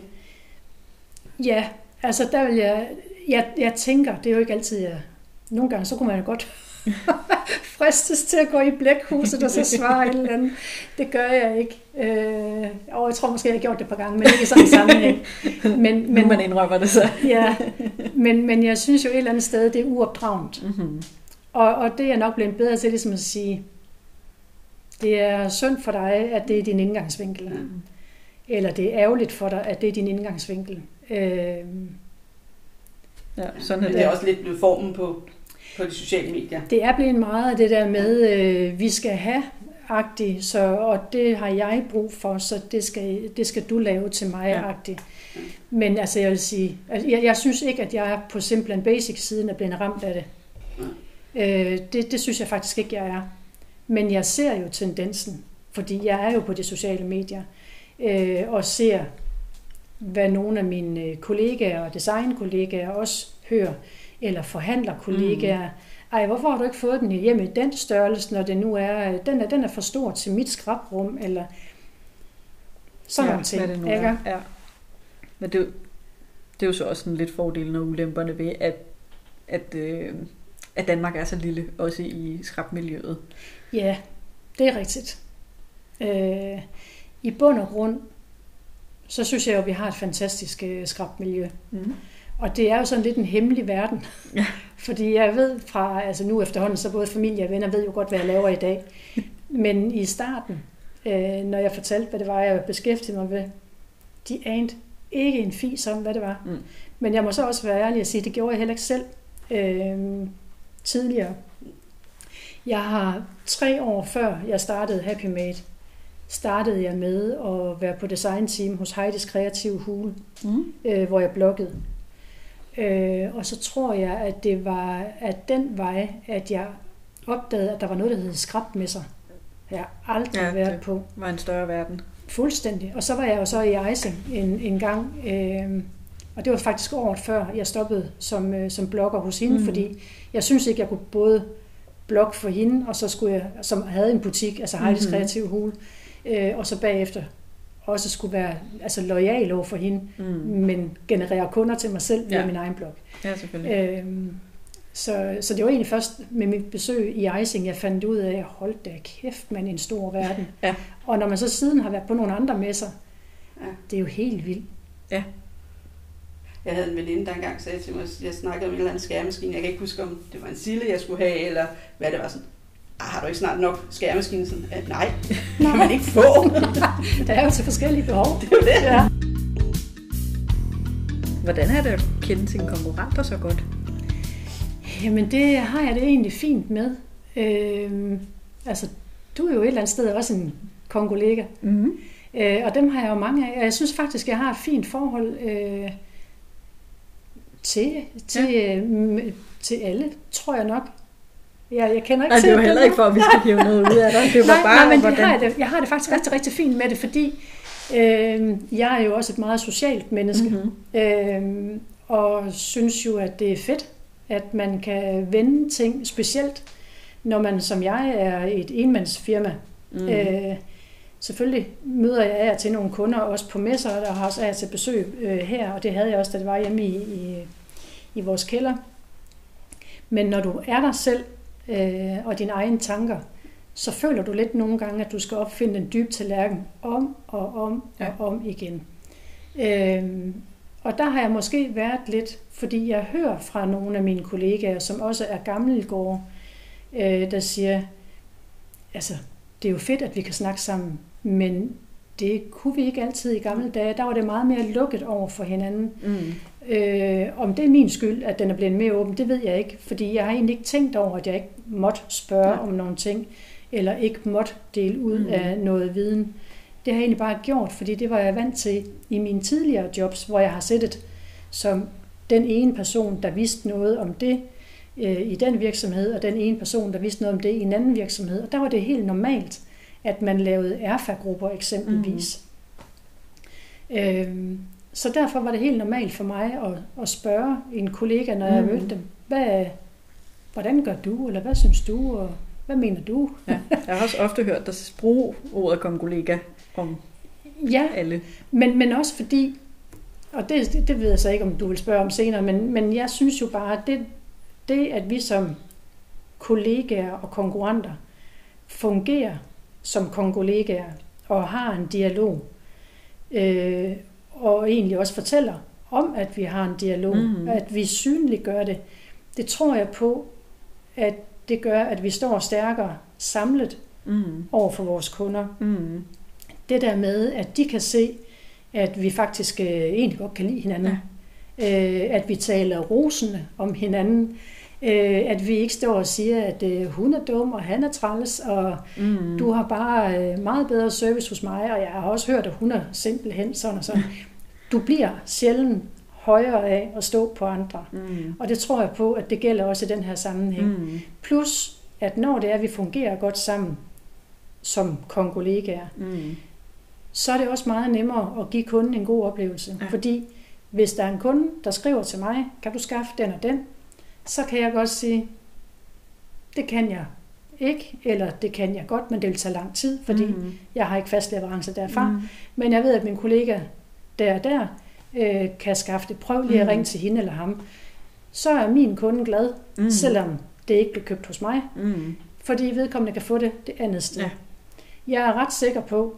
Ja, altså der vil jeg, jeg, jeg tænker, det er jo ikke altid, jeg, nogle gange så kunne man jo godt (laughs) fristes til at gå i blækhuset og så svare et eller andet. Det gør jeg ikke. Øh, og jeg tror måske, jeg har gjort det et par gange, men ikke i sådan en sammenhæng. Men, Men, men, man indrømmer det så. ja, men, men jeg synes jo et eller andet sted, det er uopdragent. Mm-hmm. Og, og det er jeg nok blevet bedre til, ligesom at sige, det er synd for dig, at det er din indgangsvinkel. Ja. Eller det er ærgerligt for dig, at det er din indgangsvinkel. Øh, Ja, sådan men er det er det. også lidt blevet formen på, på de sociale medier. Det er blevet meget af det der med, øh, vi skal have agtigt, så, og det har jeg brug for, så det skal, det skal du lave til mig Ja. agtigt. Men altså, jeg vil sige, altså, jeg, jeg synes ikke, at jeg er på Simple and Basic siden er blevet ramt af det. Øh, det. Det synes jeg faktisk ikke, jeg er. Men jeg ser jo tendensen, fordi jeg er jo på de sociale medier, øh, og ser, hvad nogle af mine øh, kollegaer og designkollegaer også hører, eller forhandlerkollegaer. Mm. Ej, hvorfor har du ikke fået den hjem i den størrelse, når det nu er, øh, den er, den er for stor til mit skrabrum, eller sådan ja, nogle ting. Det nu ikke? er. Ja. Men det, det er jo så også sådan lidt fordelen og ulemperne ved, at, at, øh, at Danmark er så lille, også i skrabmiljøet. Ja, det er rigtigt. Øh, I bund og grund, så synes jeg jo, at vi har et fantastisk øh, skrabmiljø. Mm. Og det er jo sådan lidt en hemmelig verden. Ja. (laughs) Fordi jeg ved fra, altså nu efterhånden, så både familie og venner ved jo godt, hvad jeg laver i dag. (laughs) Men i starten, øh, når jeg fortalte, hvad det var, jeg beskæftigede mig ved, de anede ikke en fis om, hvad det var. Mm. Men jeg må så også være ærlig og sige, at det gjorde jeg heller ikke selv øh, tidligere. Jeg har tre år før jeg startede Happy Made, startede jeg med at være på designteam hos Heidi's Kreative Hule, Mm. øh, hvor jeg bloggede. Øh, og så tror jeg, at det var at den vej, at jeg opdagede, at der var noget, der hed skrabmesser. Jeg har aldrig Ja, været det- på. Var en større verden. Fuldstændig. Og så var jeg jo så i Ejsing en, en gang, øh, og det var faktisk året før, jeg stoppede som, øh, som blogger hos hende, Mm. mm. fordi jeg synes ikke, jeg kunne både blogge for hende, og så skulle jeg, som havde en butik, altså Heidi's Mhm. mm-hmm. Kreative Hule, øh, og så bagefter også skulle være altså, lojal over for hende, Mm. men generere kunder til mig selv via Ja. ja. min egen blog. Ja, selvfølgelig. Øhm, så, så det var egentlig først med mit besøg i Ejsing, jeg fandt ud af, hold da kæft, man en stor verden. Ja. Og når man så siden har været på nogle andre messer, Ja. det er jo helt vildt. Jeg havde en veninde, der engang sagde til mig, at jeg snakkede om en eller anden skærmaskine. Jeg kan ikke huske, om det var en sille, jeg skulle have, eller hvad det var sådan. Har du ikke snart nok skærmaskine? Sådan, "Ah, nej, (laughs) det kan man ikke få. (laughs) Der er jo til forskellige behov. Det er det. Ja. Hvordan er det at kende sine konkurrenter så godt? Jamen det har jeg det egentlig fint med. Øhm, altså, du er jo et eller andet sted også en kongolega. Mm. Øh, og dem har jeg jo mange af. Og jeg synes faktisk, jeg har et fint forhold øh, til, til, ja. øh, til alle, tror jeg nok. Jeg, jeg kender ikke Nej, til det var heller ikke for, at vi skal hive noget ud af dig. Det var nej, bare, nej, men det hvordan... har jeg, det, jeg har det faktisk rigtig, rigtig fint med det, fordi øh, jeg er jo også et meget socialt menneske. Mm-hmm. Øh, og synes jo, at det er fedt, at man kan vende ting, specielt når man som jeg er et enmandsfirma. Mm. Øh, selvfølgelig møder jeg af til nogle kunder, også på messer, der har også af til besøg øh, her, og det havde jeg også, da det var hjemme i, i, i vores kælder. Men når du er der selv øh, og dine egne tanker, så føler du lidt nogle gange, at du skal opfinde en dyb tallerken om og om Ja. og om igen. Øh, og der har jeg måske været lidt, fordi jeg hører fra nogle af mine kollegaer, som også er gammelgårde, øh, der siger, altså, det er jo fedt, at vi kan snakke sammen, men det kunne vi ikke altid i gamle dage. Der var det meget mere lukket over for hinanden. Mm. Øh, om det er min skyld, at den er blevet mere åben, det ved jeg ikke. Fordi jeg har egentlig ikke tænkt over, at jeg ikke måtte spørge Ja. om nogle ting, eller ikke måtte dele ud mm. af noget viden. Det har jeg egentlig bare gjort, fordi det var jeg vant til i mine tidligere jobs, hvor jeg har siddet som den ene person, der vidste noget om det øh, i den virksomhed, og den ene person, der vidste noget om det i en anden virksomhed. Og der var det helt normalt, at man lavede erfagrupper eksempelvis. Mm. Øhm, så derfor var det helt normalt for mig at, at spørge en kollega, når jeg Mhm. mødte dem, hvad, hvordan gør du, eller hvad synes du, og hvad mener du? Ja. Jeg har også ofte hørt dig bruge ordet kongolega om Ja, alle. Men, men også fordi, og det, det ved jeg så ikke, om du vil spørge om senere, men, men jeg synes jo bare, at det, det, at vi som kollegaer og konkurrenter fungerer som kollegaer og har en dialog, øh, og egentlig også fortæller om, at vi har en dialog, mm. at vi synliggør det, det tror jeg på, at det gør, at vi står stærkere samlet Mm. over for vores kunder Mm. det der med, at de kan se, at vi faktisk øh, egentlig godt kan lide hinanden. Ja. Øh, at vi taler rosende om hinanden. Øh, at vi ikke står og siger, at øh, hun er dum, og han er træls, og Mm. du har bare øh, meget bedre service hos mig, og jeg har også hørt, at hun er simpelthen sådan og sådan. Du bliver sjældent højere af at stå på andre. Mm. Og det tror jeg på, at det gælder også i den her sammenhæng. Mm. Plus, at når det er, at vi fungerer godt sammen som kongolegaer, Mm. så er det også meget nemmere at give kunden en god oplevelse. Ja. Fordi hvis der er en kunde, der skriver til mig, kan du skaffe den og den, så kan jeg godt sige, det kan jeg ikke, eller det kan jeg godt, men det vil tage lang tid, fordi mm. Jeg har ikke fast leverance derfra. Mm. Men jeg ved, at min kollega der og der øh, kan skaffe det. Prøv lige at Mm. ringe til hende eller ham. Så er min kunde glad, Mm. selvom det ikke bliver købt hos mig, Mm. fordi vedkommende kan få det det andet sted. Ja. Ja. Jeg er ret sikker på,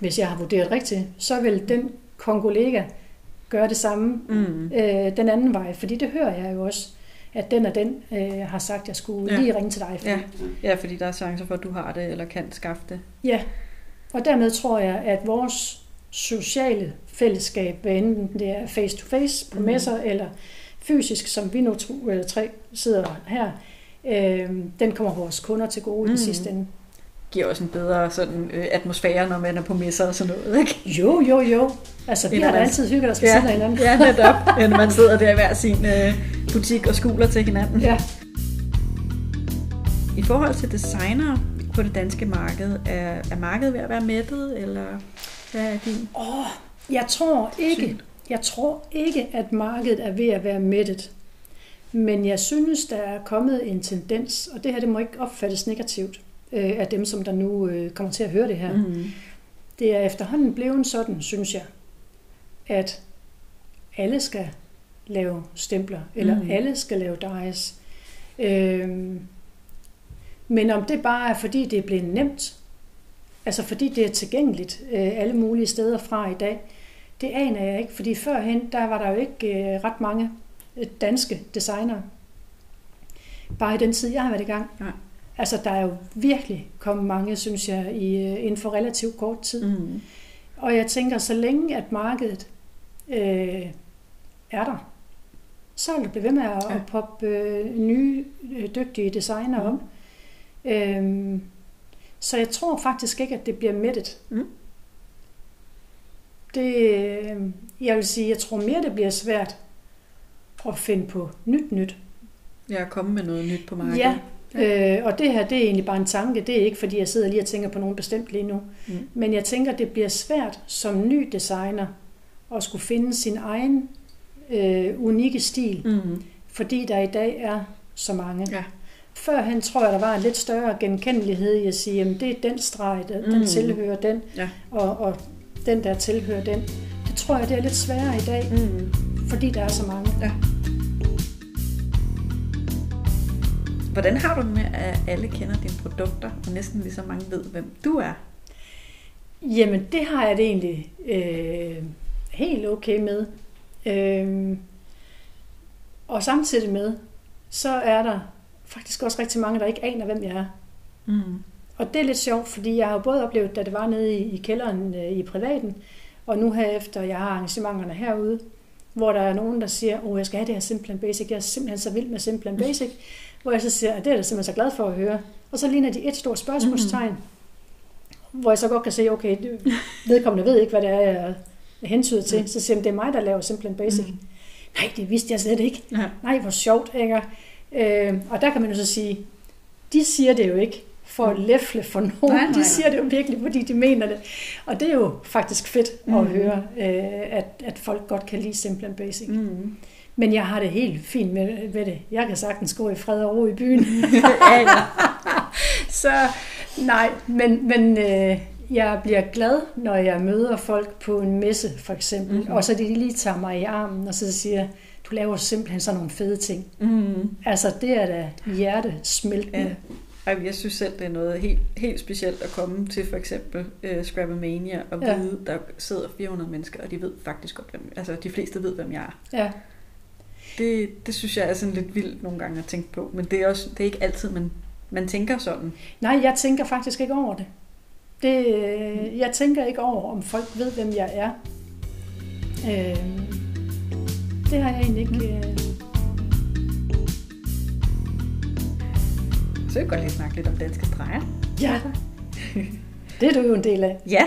hvis jeg har vurderet rigtigt, så vil den kongolega gøre det samme Mm. øh, den anden vej, fordi det hører jeg jo også, at den og den øh, har sagt, at jeg skulle Ja. lige ringe til dig. Ja. ja, fordi der er chancer for, at du har det, eller kan skaffe det. ja. Og dermed tror jeg, at vores sociale fællesskab, hvad enten det er face-to-face på Mhm. messer, eller fysisk, som vi nu to eller tre sidder her, øh, den kommer vores kunder til gode mm. I sidste ende. Giver også en bedre sådan, øh, atmosfære, når man er på messer og sådan noget, ikke? Jo, jo, jo. Altså, vi har da altid hygget os ved siden af hinanden. ja, netop. (laughs) End man sidder der i hver sin øh, butik og skuler til hinanden. Ja. I forhold til designer på det danske marked, er, er markedet ved at være mættet, eller hvad er din Åh, jeg tror ikke, syn? jeg tror ikke, at markedet er ved at være mættet. Men jeg synes, der er kommet en tendens, og det her det må ikke opfattes negativt øh, af dem, som der nu øh, kommer til at høre det her. Mm. Det er efterhånden blevet sådan, synes jeg, at alle skal lave stempler, eller Mm. alle skal lave dies. Øhm, men om det bare er, fordi det er blevet nemt, altså fordi det er tilgængeligt øh, alle mulige steder fra i dag, det aner jeg ikke, fordi førhen, der var der jo ikke øh, ret mange øh, danske designere. Bare i den tid, jeg har været i gang. Nej. Altså, der er jo virkelig kommet mange, synes jeg, i, øh, inden for relativt kort tid. Mm. Og jeg tænker, så længe at markedet øh, er der, så vil det blive ved med at, Ja. ja. at poppe øh, nye, øh, dygtige designer Mhm. op. Øhm, så jeg tror faktisk ikke, at det bliver mættet. Mm. Det, øh, jeg vil sige, jeg tror mere, det bliver svært at finde på nyt nyt. Jeg er kommet med noget nyt på markedet. Ja, Øh, og det her, det er egentlig bare en tanke. Det er ikke, fordi jeg sidder lige og tænker på nogen bestemt lige nu. Mm. Men jeg tænker, det bliver svært som ny designer at skulle finde sin egen øh, unikke stil, Mm. fordi der i dag er så mange. Ja. Førhen tror jeg, der var en lidt større genkendelighed i at sige, at det er den streg, den, Mm. den tilhører den, Ja. og, og den der tilhører den. Det tror jeg, det er lidt sværere i dag, Mm. fordi der er så mange. Ja. Hvordan har du det med, at alle kender dine produkter, og næsten lige så mange ved, hvem du er? Jamen, det har jeg det egentlig øh, helt okay med. Øh, og samtidig med, så er der faktisk også rigtig mange, der ikke aner, hvem jeg er. Mm. og det er lidt sjovt, fordi jeg har både oplevet, da det var nede i, i kælderen øh, i privaten, og nu her efter jeg har arrangementerne herude, hvor der er nogen, der siger, åh, jeg skal have det her Simplen Basic, jeg er simpelthen så vild med Simplen Basic, hvor jeg så siger, at det er jeg simpelthen så glad for at høre. Og så ligner de et stort spørgsmålstegn, mm. hvor jeg så godt kan se, okay, vedkommende ved ikke, hvad det er, jeg hentyder til. Mm. Så siger jeg, det er mig, der laver Simplen Basic. Mm. Nej, det vidste jeg slet ikke. Ja. Nej, hvor sjovt, ikke? Øh, og der kan man jo så sige, de siger det jo ikke for at læfle for nogen. Nej, nej. De siger det jo virkelig, fordi de mener det. Og det er jo faktisk fedt at mm. høre, øh, at, at folk godt kan lide Simple and Basic. Mm. Men jeg har det helt fint med, med det. Jeg kan sagtens gå i fred og ro i byen. (laughs) (laughs) ja, ja. Så nej, men, men øh, jeg bliver glad, når jeg møder folk på en messe, for eksempel, mm. og så de lige tager mig i armen, og så siger, du laver simpelthen sådan nogle fede ting. Mm. Altså, det er da hjertesmeltende. Ja. Jeg synes selv, det er noget helt, helt specielt at komme til for eksempel uh, Scrabomania og ja. vide, der sidder 400 mennesker, og de ved faktisk godt, hvem, altså de fleste ved, hvem jeg er. Ja. Det, det synes jeg er sådan lidt vildt nogle gange at tænke på, men det er, også, det er ikke altid, man, man tænker sådan. Nej, jeg tænker faktisk ikke over det. det øh, jeg tænker ikke over, om folk ved, hvem jeg er. Øh, det har jeg egentlig ikke... Øh... Så jeg godt lige snakke lidt om danske streger. Ja, det er du jo en del af. Ja,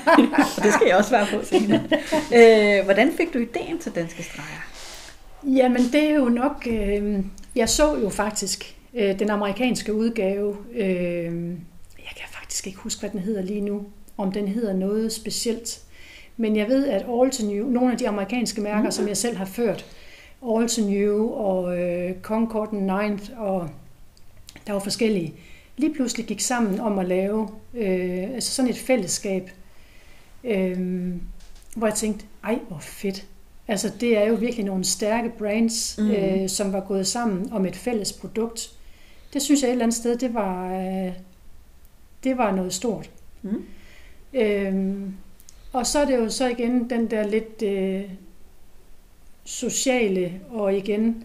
(laughs) og det skal jeg også svare på senere. (laughs) Øh, hvordan fik du ideen til danske streger? Jamen, det er jo nok... Øh, jeg så jo faktisk øh, den amerikanske udgave. Øh, jeg kan faktisk ikke huske, hvad den hedder lige nu. Om den hedder noget specielt. Men jeg ved, at All to New, nogle af de amerikanske mærker, mm. som jeg selv har ført, All to New og øh, Concord Ninth, og der var forskellige, lige pludselig gik sammen om at lave øh, altså sådan et fællesskab, øh, hvor jeg tænkte, ej hvor fedt. Altså det er jo virkelig nogle stærke brands, mm. øh, som var gået sammen om et fælles produkt. Det synes jeg et eller andet sted, det var, øh, det var noget stort. Mm. Øh, og så er det jo så igen den der lidt øh, sociale, og igen,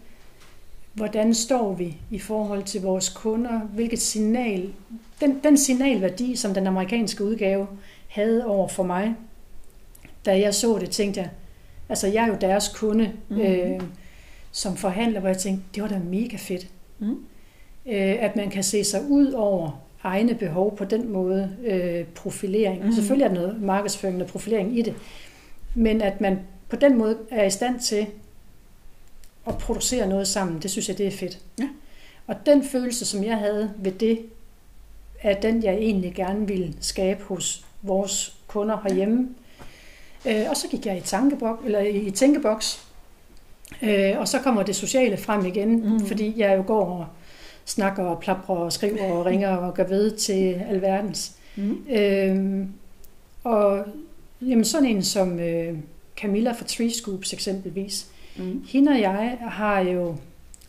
hvordan står vi i forhold til vores kunder? Hvilket signal, den, den signalværdi, som den amerikanske udgave havde over for mig, da jeg så det, tænkte jeg, altså jeg er jo deres kunde, mm. øh, som forhandler, hvor jeg tænkte, det var da mega fedt. Mm. Øh, at man kan se sig ud over egne behov på den måde øh, profilering. Mm. Selvfølgelig er der noget markedsføring og profilering i det, men at man på den måde er i stand til at producere noget sammen, det synes jeg, det er fedt. Ja. Og den følelse, som jeg havde ved det, er den, jeg egentlig gerne ville skabe hos vores kunder herhjemme. Øh, og så gik jeg i, tankeboks, eller i tænkeboks, øh, og så kommer det sociale frem igen, mm. fordi jeg jo går og snakker og plapper og skriver og ringer og gør ved til alverdens. Mm. Øhm, og jamen sådan en som øh, Camilla fra Tree Scoops eksempelvis, mm. hende og jeg har jo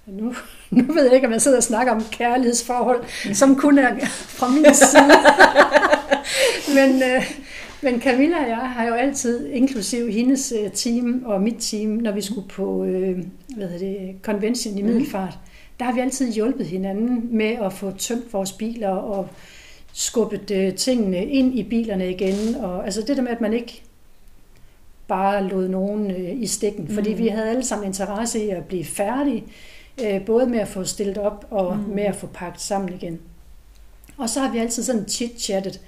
nu, (laughs) nu ved jeg ikke, om jeg sidder og snakker om kærlighedsforhold, mm. som kun er fra min side. (laughs) men, øh, men Camilla og jeg har jo altid, inklusiv hendes øh, team og mit team, når vi skulle på øh, hvad hedder det, convention i mm. Middelfart, mm der har vi altid hjulpet hinanden med at få tømt vores biler og skubbet øh, tingene ind i bilerne igen. Og, altså det der med, at man ikke bare lod nogen øh, i stikken, fordi mm. vi havde alle sammen interesse i at blive færdige, øh, både med at få stillet op og mm. med at få pakket sammen igen. Og så har vi altid sådan chit-chattet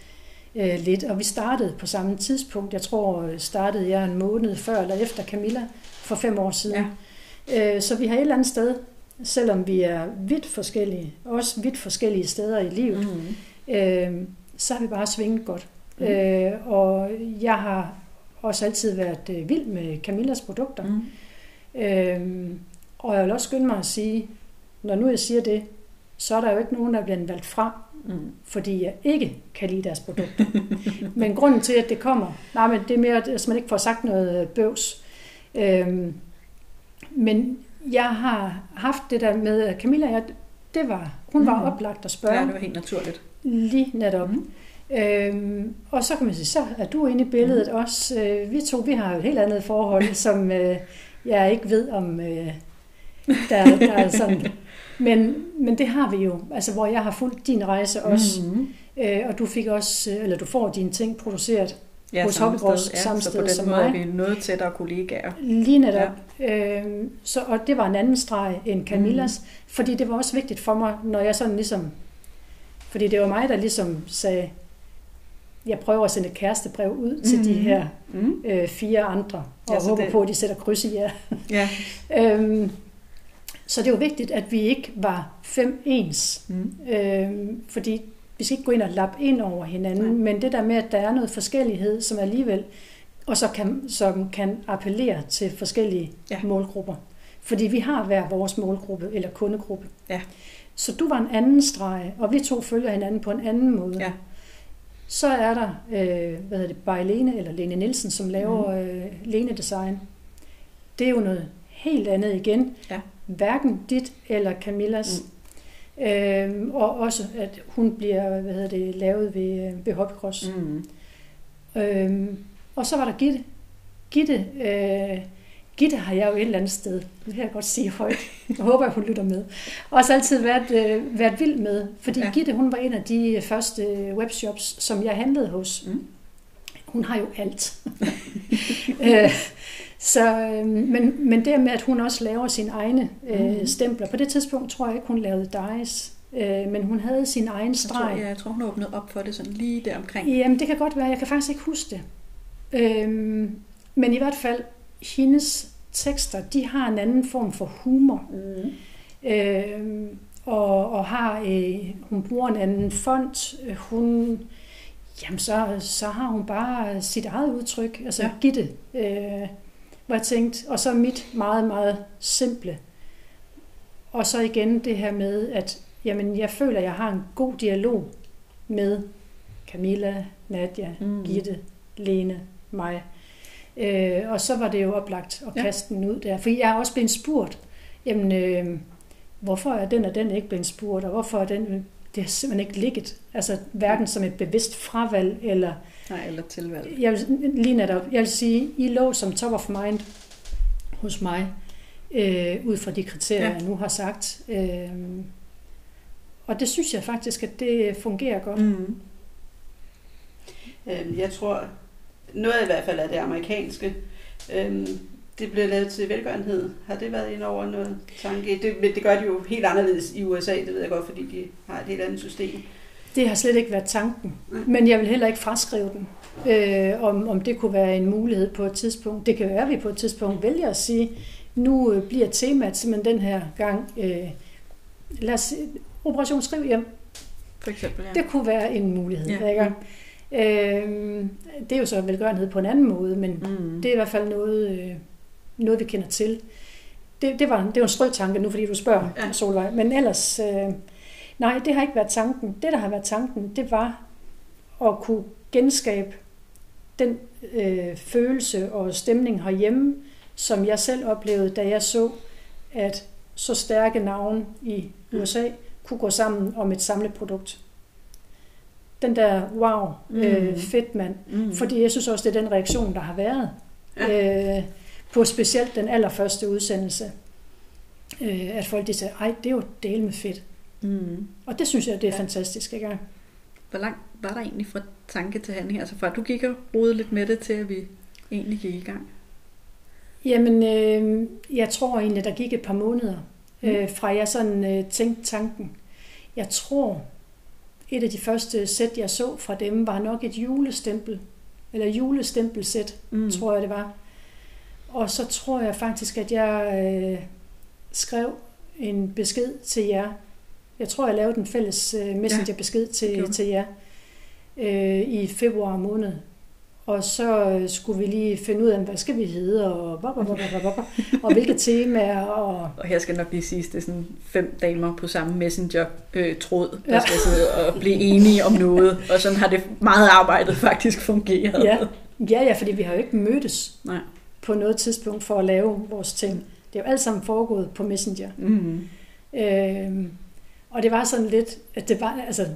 øh, lidt, og vi startede på samme tidspunkt. Jeg tror, startede jeg en måned før eller efter Camilla for fem år siden. Ja. Øh, så vi har et eller andet sted selvom vi er vidt forskellige, også vidt forskellige steder i livet, mm. øh, så har vi bare svinget godt. Mm. Øh, og jeg har også altid været øh, vild med Camillas produkter. Mm. Øh, og jeg vil også skynde mig at sige, når nu jeg siger det, så er der jo ikke nogen, der bliver valgt fra, mm. fordi jeg ikke kan lide deres produkter. (laughs) men grunden til, at det kommer, nej, men det er mere, at man ikke får sagt noget bøvs. Øh, men jeg har haft det der med Camilla, jeg, det var, hun var mm. oplagt at spørge. Ja, det var helt naturligt. Lige netop. Mm. Øhm, og så kan man sige, så er du inde i billedet mm. også. Øh, vi to, vi har jo et helt andet forhold, som øh, jeg ikke ved om... Øh, der, der er sådan. (laughs) Men, men det har vi jo, altså hvor jeg har fulgt din rejse også, Mm-hmm. øh, og du fik også, øh, eller du får dine ting produceret Ja, Hos Hobbygårds sted. samme så på sted den som måde er mig. vi noget tættere kollegaer. Lige netop. Ja. Øhm, så, og det var en anden streg end Camillas, mm. fordi det var også vigtigt for mig, når jeg sådan ligesom... Fordi det var mig, der ligesom sagde, jeg prøver at sende et kærestebrev ud til de Mhm. her Mm. øh, fire andre, og Ja, ja, håber det- på, at de sætter kryds i jer. Ja. (laughs) øhm, så det var vigtigt, at vi ikke var fem ens, Mm. øhm, fordi vi skal ikke gå ind og lappe ind over hinanden, Nej. men det der med, at der er noget forskellighed, som alligevel, og så kan, som kan appellere til forskellige Ja. målgrupper. Fordi vi har hver vores målgruppe eller kundegruppe. Ja. Så du var en anden streg, og vi to følger hinanden på en anden måde. Ja. Så er der, øh, hvad hedder det, Bay Lene, eller Lene Nielsen, som laver mm. øh, Lene Design. Det er jo noget helt andet igen. Ja. Hverken dit eller Camillas. Mm. Øhm, og også, at hun bliver hvad hedder det, lavet ved, øh, ved Hobbycross. Mm. Øhm, og så var der Gitte. Gitte, øh, Gitte har jeg jo et eller andet sted, det kan jeg godt sige højt, jeg håber, at hun lytter med, også altid været, øh, været vild med, fordi ja. Gitte, hun var en af de første webshops, som jeg handlede hos. Mm. Hun har jo alt. (laughs) øh, så, øh, men, men det med, at hun også laver sine egne øh, Mm. stempler, på det tidspunkt tror jeg ikke, hun lavede dice, øh, men hun havde sin egen Jeg streg. tror, ja, jeg tror, hun åbnede op for det sådan lige der omkring. Jamen, det kan godt være. Jeg kan faktisk ikke huske det. Øhm, men i hvert fald, hendes tekster, de har en anden form for humor. Mm. Øhm, og, og har, øh, hun bruger en anden font. Øh, Hun, jamen så, så har hun bare sit eget udtryk. Altså Ja. ja. Gitte, øh, hvor jeg tænkte, og så mit meget, meget simple. Og så igen det her med, at jamen, jeg føler, at jeg har en god dialog med Camilla, Nadia, Mm. Gitte, Lene, mig. Øh, og så var det jo oplagt at Ja. kaste den ud der. For jeg er også blevet spurgt, jamen, øh, hvorfor er den og den ikke blevet spurgt, og hvorfor er den, det har simpelthen ikke ligget. Altså hverken som et bevidst fravalg, eller Nej, eller tilvalg. jeg vil, lige netop, jeg vil sige, I lå som top of mind hos mig, øh, ud fra de kriterier, Ja. jeg nu har sagt. Øh, og det synes jeg faktisk, at det fungerer godt. Mm. Øhm, Jeg tror, noget i hvert fald af det amerikanske, øhm, det bliver lavet til velgørenhed. Har det været ind over noget tanke? Det, det gør de jo helt anderledes i USA, det ved jeg godt, fordi de har et helt andet system. Det har slet ikke været tanken, men jeg vil heller ikke fraskrive den, øh, om, om det kunne være en mulighed på et tidspunkt. Det kan være, at vi på et tidspunkt vælger at sige, nu øh, bliver temaet simpelthen den her gang, øh, lad os se, Operation Skriv hjem. For eksempel, ja. Det kunne være en mulighed. Ja. Ikke? Øh, det er jo så velgørenhed på en anden måde, men Mm. det er i hvert fald noget, øh, noget vi kender til. Det, det, var, det var en strøg tanke nu, fordi du spørger, ja. Solvej. Men ellers, øh, nej, det har ikke været tanken. Det, der har været tanken, det var at kunne genskabe den øh, følelse og stemning herhjemme, som jeg selv oplevede, da jeg så, at så stærke navne i USA kunne gå sammen om et samleprodukt. Den der, wow, øh, Mm. fedt mand. Mm. Fordi jeg synes også, det er den reaktion, der har været ja. øh, på specielt den allerførste udsendelse. Øh, at folk de sagde, ej, det er jo del med fedt. Mm. Og det synes jeg, det er Ja. fantastisk. Ikke? Hvor langt var der egentlig fra tanke til handling? Altså fra at du gik og rodede lidt med det, til at vi egentlig gik i gang? Jamen, øh, jeg tror egentlig, der gik et par måneder, Mm. øh, fra jeg sådan øh, tænkte tanken. Jeg tror, et af de første sæt, jeg så fra dem, var nok et julestempel, eller julestempelsæt, mm. tror jeg det var. Og så tror jeg faktisk, at jeg øh, skrev en besked til jer. Jeg tror, jeg lavede en fælles øh, messengerbesked til, gjorde du. til jer øh, i februar måned. Og så øh, skulle vi lige finde ud af, hvad skal vi hedde, og, bop, bop, bop, bop, bop, og hvilke temaer. Og, (laughs) Og her skal nok lige siges, det er sådan fem damer på samme messenger-tråd, der Ja. skal sidde og blive enige om noget. Og sådan har det meget arbejdet faktisk fungeret. ja, ja, ja, fordi vi har jo ikke mødtes Nej. på noget tidspunkt for at lave vores ting. Det er jo alt sammen foregået på Messenger. Mm. Øhm, og det var sådan lidt, at det var, altså,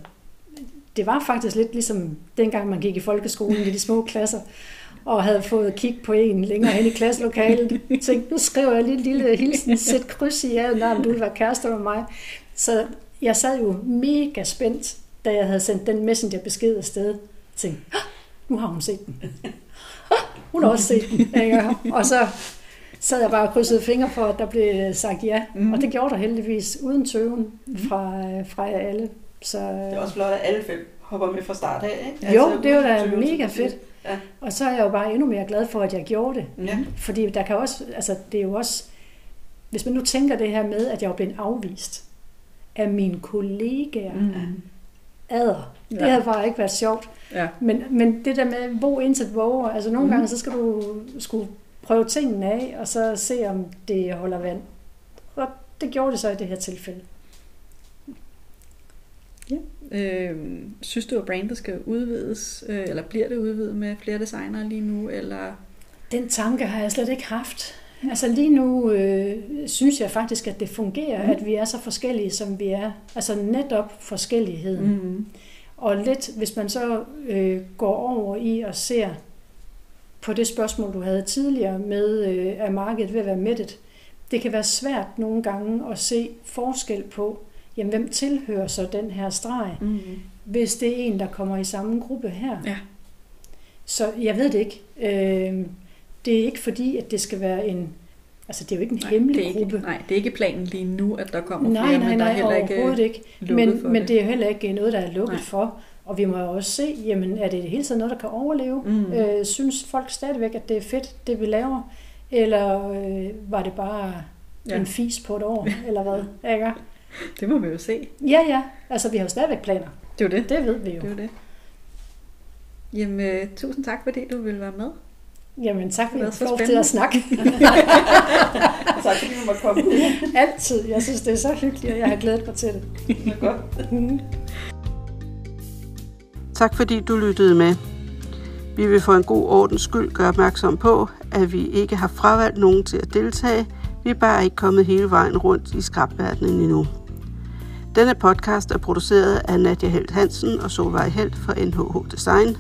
det var faktisk lidt ligesom dengang man gik i folkeskolen i de små klasser, og havde fået kig på en længere hen i klasselokalet. Jeg tænkte, nu skriver jeg lige en lille hilsen, sæt kryds i jer, når du vil være kærester med mig. Så jeg sad jo mega spændt, da jeg havde sendt den messenger-besked afsted. Jeg tænkte, nu har hun set den. hun har også set den. Ikke? Og så sad jeg bare og krydsede fingre for, at der blev sagt ja. Mm. Og det gjorde der heldigvis, uden tøven fra, fra jer alle. Så, det er også flot, at alle fem hopper med fra start af, ikke? Jo, altså, det var da mega fedt. Ja. Og så er jeg jo bare endnu mere glad for, at jeg gjorde det. Ja. Fordi der kan også, altså det er jo også, hvis man nu tænker det her med, at jeg er blevet afvist af mine kollegaer, mm. adder. Det ja. havde bare ikke været sjovt. Ja. Men, men det der med, hvor indsat våger, altså nogle mm. gange, så skal du skulle prøve tingene af, og så se, om det holder vand. Og det gjorde det så i det her tilfælde. Ja. Øh, synes du, at brandet skal udvides, øh, eller bliver det udvidet med flere designere lige nu? Eller? Den tanke har jeg slet ikke haft. Altså lige nu øh, synes jeg faktisk, at det fungerer, mm. at vi er så forskellige, som vi er. Altså netop forskelligheden. Mm. Og lidt, hvis man så øh, går over i og ser på det spørgsmål, du havde tidligere med, øh, er markedet ved at være mættet? Det kan være svært nogle gange at se forskel på, jamen hvem tilhører så den her streg, mm. hvis det er en, der kommer i samme gruppe her. Ja. Så jeg ved det ikke. Øh, det er ikke fordi, at det skal være en... Altså, det er jo ikke en nej, hemmelig det er gruppe. Ikke, nej, det er ikke planen lige nu, at der kommer nej, flere, nej, men der er heller ikke ikke. Men, men det er heller ikke noget, der er lukket nej. for. Og vi må jo også se, jamen, er det hele tiden noget, der kan overleve? Mm. Øh, synes folk stadigvæk, at det er fedt, det vi laver? Eller øh, var det bare ja. en fis på et år, (laughs) eller hvad? Ikke? Det må vi jo se. Ja, ja. Altså, vi har jo stadigvæk planer. Det er det. Det ved vi jo. Det er det. Jamen, øh, tusind tak, fordi du ville være med. Jamen, tak fordi du får til at snakke. (laughs) tak fordi du måtte komme ud. Altid. Jeg synes, det er så hyggeligt, og jeg har glædet mig til det. Det er godt. Tak fordi du lyttede med. Vi vil for en god ordens skyld gøre opmærksom på, at vi ikke har fravalgt nogen til at deltage. Vi er bare ikke kommet hele vejen rundt i skrabverdenen endnu. Denne podcast er produceret af Nadia Helt Hansen og Solvej Helt fra NHH Design.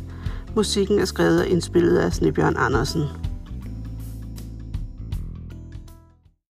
Musikken er skrevet og indspillet af Snebjørn Andersen.